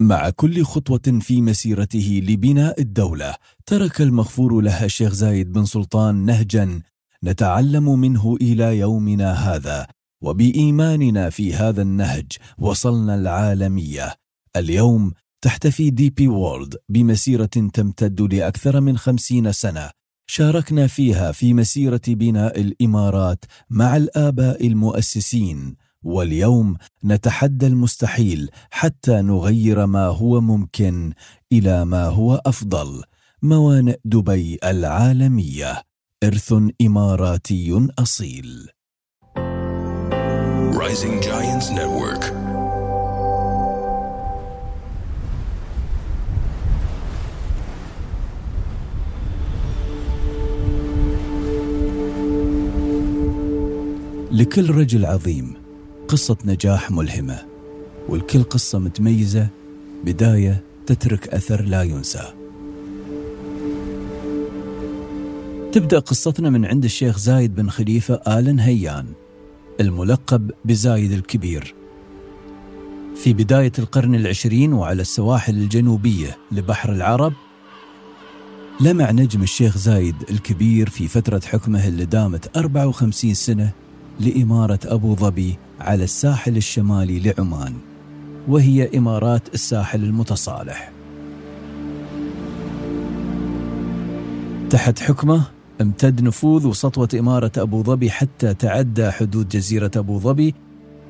مع كل خطوة في مسيرته لبناء الدولة ترك المغفور له الشيخ زايد بن سلطان نهجا نتعلم منه إلى يومنا هذا. وبإيماننا في هذا النهج وصلنا العالمية. اليوم تحتفي دي بي وورلد بمسيرة تمتد لأكثر من خمسين سنة. شاركنا فيها في مسيرة بناء الإمارات مع الآباء المؤسسين. واليوم نتحدى المستحيل حتى نغير ما هو ممكن إلى ما هو أفضل. موانئ دبي العالمية. إرث إماراتي أصيل. Rising Giants Network. لكل رجل عظيم قصة نجاح ملهمة والكل قصة متميزة بداية تترك أثر لا ينسى. تبدأ قصتنا من عند الشيخ زايد بن خليفة آل نهيان الملقب بزايد الكبير. في بداية القرن العشرين وعلى السواحل الجنوبية لبحر العرب لمع نجم الشيخ زايد الكبير في فترة حكمه اللي دامت 54 سنة لإمارة أبو ظبي على الساحل الشمالي لعمان وهي إمارات الساحل المتصالح. تحت حكمه امتد نفوذ وسطوة إمارة أبو ظبي حتى تعدى حدود جزيرة أبو ظبي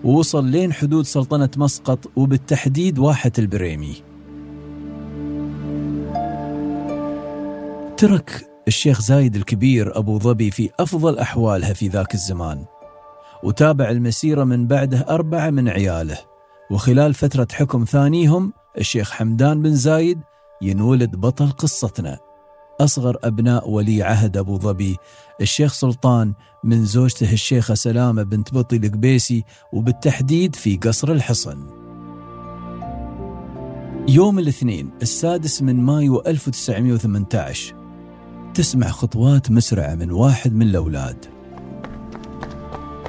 ووصل لين حدود سلطنة مسقط وبالتحديد واحة البريمي. ترك الشيخ زايد الكبير أبو ظبي في أفضل أحوالها في ذاك الزمان. وتابع المسيرة من بعده أربعة من عياله. وخلال فترة حكم ثانيهم الشيخ حمدان بن زايد ينولد بطل قصتنا. أصغر أبناء ولي عهد أبو ظبي الشيخ سلطان من زوجته الشيخة سلامة بنت بطي القبيسي وبالتحديد في قصر الحصن. يوم الاثنين السادس من مايو 1918 تسمع خطوات مسرعة من واحد من الأولاد.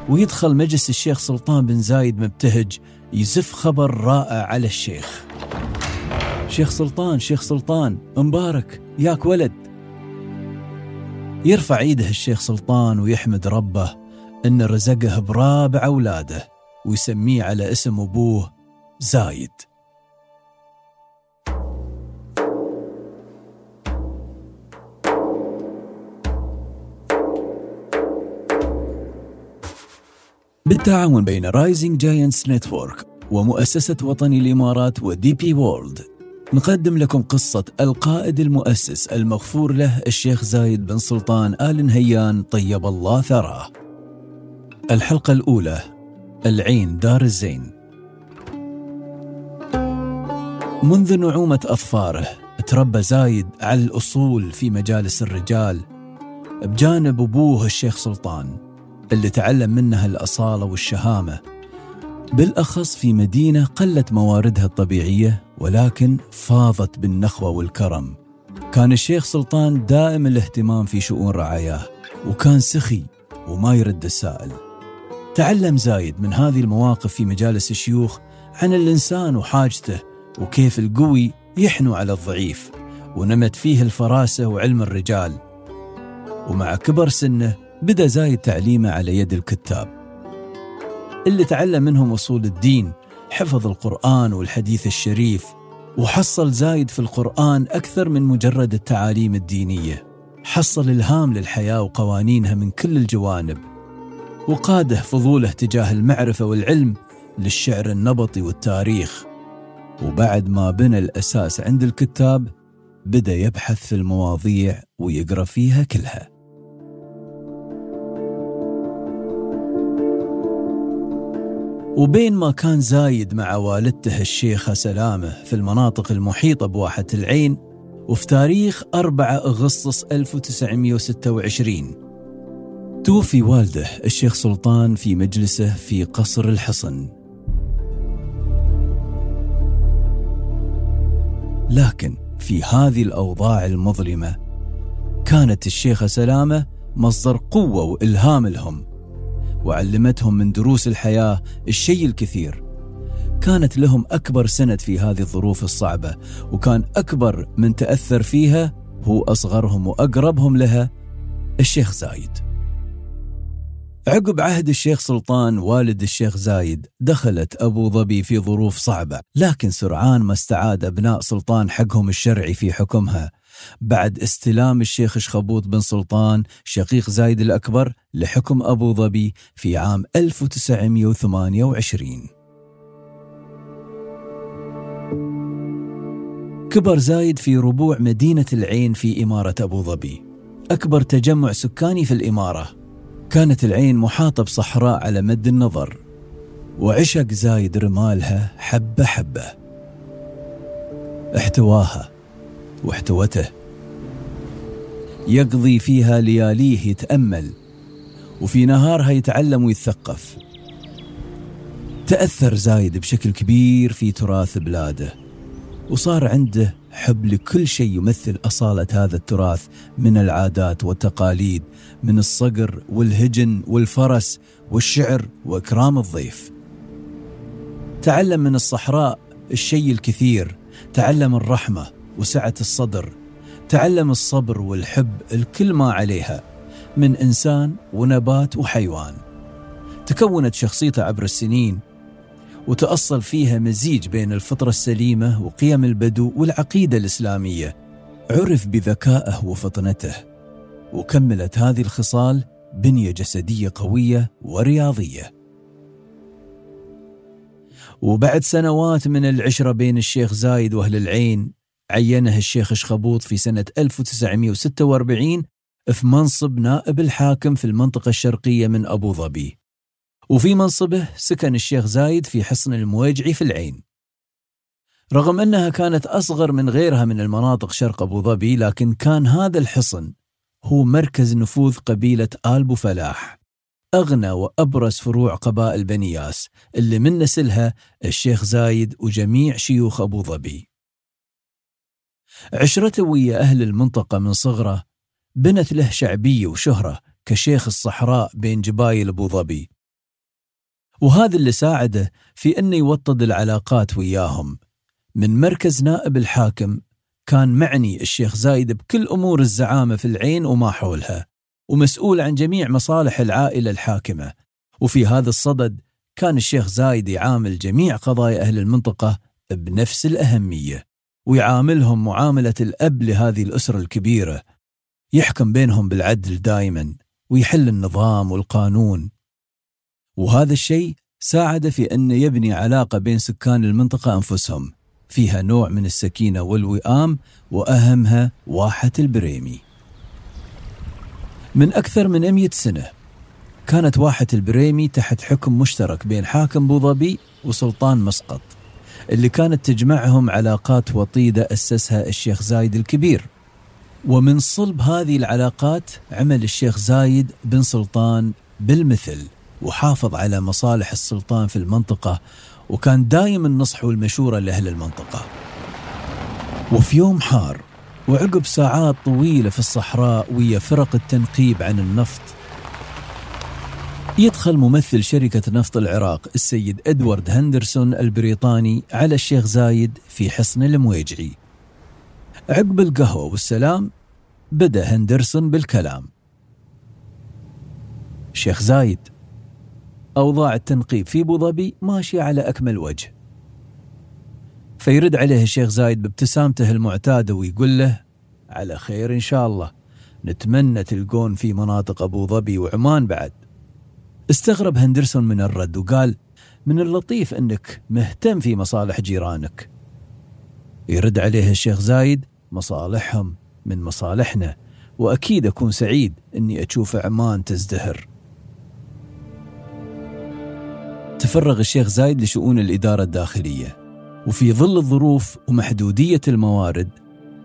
ويدخل مجلس الشيخ سلطان بن زايد مبتهج يزف خبر رائع على الشيخ. شيخ سلطان شيخ سلطان مبارك ياك ولد. يرفع ايده الشيخ سلطان ويحمد ربه إن رزقه برابع أولاده ويسميه على اسم أبوه زايد. بالتعاون بين Rising Giants Network ومؤسسة وطني الإمارات و DP World نقدم لكم قصة القائد المؤسس المغفور له الشيخ زايد بن سلطان آل نهيان طيب الله ثراه. الحلقة الأولى العين دار الزين. منذ نعومة أظفاره تربى زايد على الأصول في مجالس الرجال بجانب أبوه الشيخ سلطان. اللي تعلم منها الأصالة والشهامة. بالأخص في مدينة قلت مواردها الطبيعية ولكن فاضت بالنخوة والكرم. كان الشيخ سلطان دائم الاهتمام في شؤون رعاياه وكان سخي وما يرد السائل. تعلم زايد من هذه المواقف في مجالس الشيوخ عن الإنسان وحاجته وكيف القوي يحنو على الضعيف ونمت فيه الفراسة وعلم الرجال. ومع كبر سنه بدأ زايد تعليمه على يد الكتاب اللي تعلم منهم أصول الدين حفظ القرآن والحديث الشريف وحصل زايد في القرآن أكثر من مجرد التعاليم الدينية. حصل إلهام للحياة وقوانينها من كل الجوانب وقاده فضوله تجاه المعرفة والعلم للشعر النبطي والتاريخ. وبعد ما بنى الأساس عند الكتاب بدأ يبحث في المواضيع ويقرأ فيها كلها. وبين ما كان زايد مع والدته الشيخة سلامة في المناطق المحيطة بواحة العين وفي تاريخ 4 أغسطس 1926 توفي والده الشيخ سلطان في مجلسه في قصر الحصن. لكن في هذه الأوضاع المظلمة كانت الشيخة سلامة مصدر قوة وإلهام لهم. وعلمتهم من دروس الحياة الشيء الكثير. كانت لهم أكبر سند في هذه الظروف الصعبة وكان أكبر من تأثر فيها هو أصغرهم وأقربهم لها الشيخ زايد. عقب عهد الشيخ سلطان والد الشيخ زايد دخلت أبو ظبي في ظروف صعبة لكن سرعان ما استعاد أبناء سلطان حقهم الشرعي في حكمها. بعد استلام الشيخ شخبوط بن سلطان شقيق زايد الأكبر لحكم أبو ظبي في عام 1928 كبر زايد في ربوع مدينة العين في إمارة أبو ظبي. أكبر تجمع سكاني في الإمارة. كانت العين محاطة بصحراء على مد النظر. وعشق زايد رمالها حبة حبة. احتواها. واحتوته يقضي فيها لياليه يتأمل وفي نهارها يتعلم ويتثقف. تأثر زايد بشكل كبير في تراث بلاده وصار عنده حب لكل شيء يمثل أصالة هذا التراث من العادات والتقاليد من الصقر والهجن والفرس والشعر وإكرام الضيف. تعلم من الصحراء الشيء الكثير تعلم الرحمة وسعة الصدر تعلم الصبر والحب الكل ما عليها من إنسان ونبات وحيوان. تكونت شخصيته عبر السنين وتأصل فيها مزيج بين الفطرة السليمة وقيم البدو والعقيدة الإسلامية. عرف بذكائه وفطنته وكملت هذه الخصال بنية جسدية قوية ورياضية. وبعد سنوات من العشرة بين الشيخ زايد وأهل العين عينه الشيخ شخبوط في سنة 1946 في منصب نائب الحاكم في المنطقة الشرقية من أبو ظبي. وفي منصبه سكن الشيخ زايد في حصن المويجعي في العين. رغم أنها كانت أصغر من غيرها من المناطق شرق أبو ظبي لكن كان هذا الحصن هو مركز نفوذ قبيلة آل فلاح أغنى وأبرز فروع قبائل بني ياس اللي من نسلها الشيخ زايد وجميع شيوخ أبو ظبي. عشرته ويا أهل المنطقة من صغره بنت له شعبية وشهرة كشيخ الصحراء بين جبايل أبو ظبي. وهذا اللي ساعده في أنه يوطد العلاقات وياهم. من مركز نائب الحاكم كان معني الشيخ زايد بكل أمور الزعامة في العين وما حولها ومسؤول عن جميع مصالح العائلة الحاكمة. وفي هذا الصدد كان الشيخ زايد يعامل جميع قضايا أهل المنطقة بنفس الأهمية. ويعاملهم معاملة الأب لهذه الأسرة الكبيرة. يحكم بينهم بالعدل دائما ويحل النظام والقانون. وهذا الشيء ساعد في أن يبني علاقة بين سكان المنطقة أنفسهم. فيها نوع من السكينة والوئام وأهمها واحة البريمي. من أكثر من أمية سنة كانت واحة البريمي تحت حكم مشترك بين حاكم بوظبي وسلطان مسقط. اللي كانت تجمعهم علاقات وطيدة أسسها الشيخ زايد الكبير. ومن صلب هذه العلاقات عمل الشيخ زايد بن سلطان بالمثل وحافظ على مصالح السلطان في المنطقة وكان دايم النصح والمشورة لأهل المنطقة. وفي يوم حار وعقب ساعات طويلة في الصحراء ويا فرق التنقيب عن النفط يدخل ممثل شركة نفط العراق السيد إدوارد هندرسون البريطاني على الشيخ زايد في حصن المويجعي. عقب القهوة والسلام بدأ هندرسون بالكلام. شيخ زايد أوضاع التنقيب في أبو ظبي ماشية على أكمل وجه. فيرد عليه الشيخ زايد بابتسامته المعتادة ويقول له على خير إن شاء الله نتمنى تلقون في مناطق أبو ظبي وعمان بعد. استغرب هندرسون من الرد وقال من اللطيف أنك مهتم في مصالح جيرانك. يرد عليه الشيخ زايد مصالحهم من مصالحنا وأكيد أكون سعيد أني أشوف عمان تزدهر. تفرغ الشيخ زايد لشؤون الإدارة الداخلية وفي ظل الظروف ومحدودية الموارد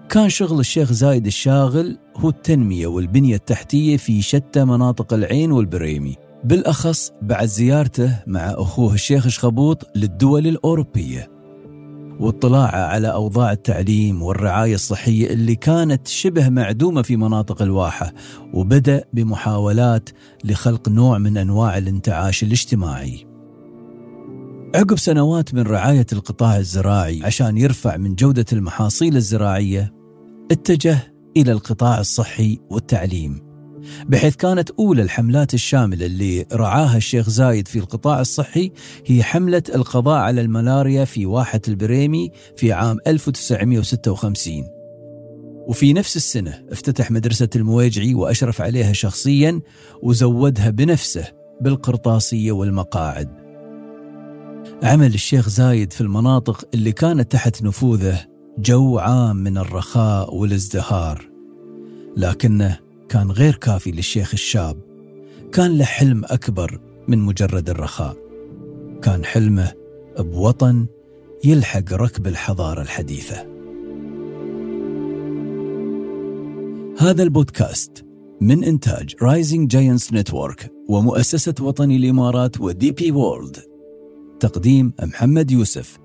كان شغل الشيخ زايد الشاغل هو التنمية والبنية التحتية في شتى مناطق العين والبريمي. بالأخص بعد زيارته مع أخوه الشيخ شخبوط للدول الأوروبية واطلاعه على أوضاع التعليم والرعاية الصحية اللي كانت شبه معدومة في مناطق الواحة وبدأ بمحاولات لخلق نوع من أنواع الانتعاش الاجتماعي. عقب سنوات من رعاية القطاع الزراعي عشان يرفع من جودة المحاصيل الزراعية اتجه إلى القطاع الصحي والتعليم. بحيث كانت أولى الحملات الشاملة اللي رعاها الشيخ زايد في القطاع الصحي هي حملة القضاء على الملاريا في واحة البريمي في عام 1956 وفي نفس السنة افتتح مدرسة المويجعي وأشرف عليها شخصيا وزودها بنفسه بالقرطاسية والمقاعد. عمل الشيخ زايد في المناطق اللي كانت تحت نفوذه جو عام من الرخاء والازدهار. لكنه كان غير كافي للشيخ الشاب. كان له حلم أكبر من مجرد الرخاء. كان حلمه بوطن يلحق ركب الحضارة الحديثة. هذا البودكاست من إنتاج Rising Giants Network ومؤسسة وطني الإمارات و DP World تقديم محمد يوسف.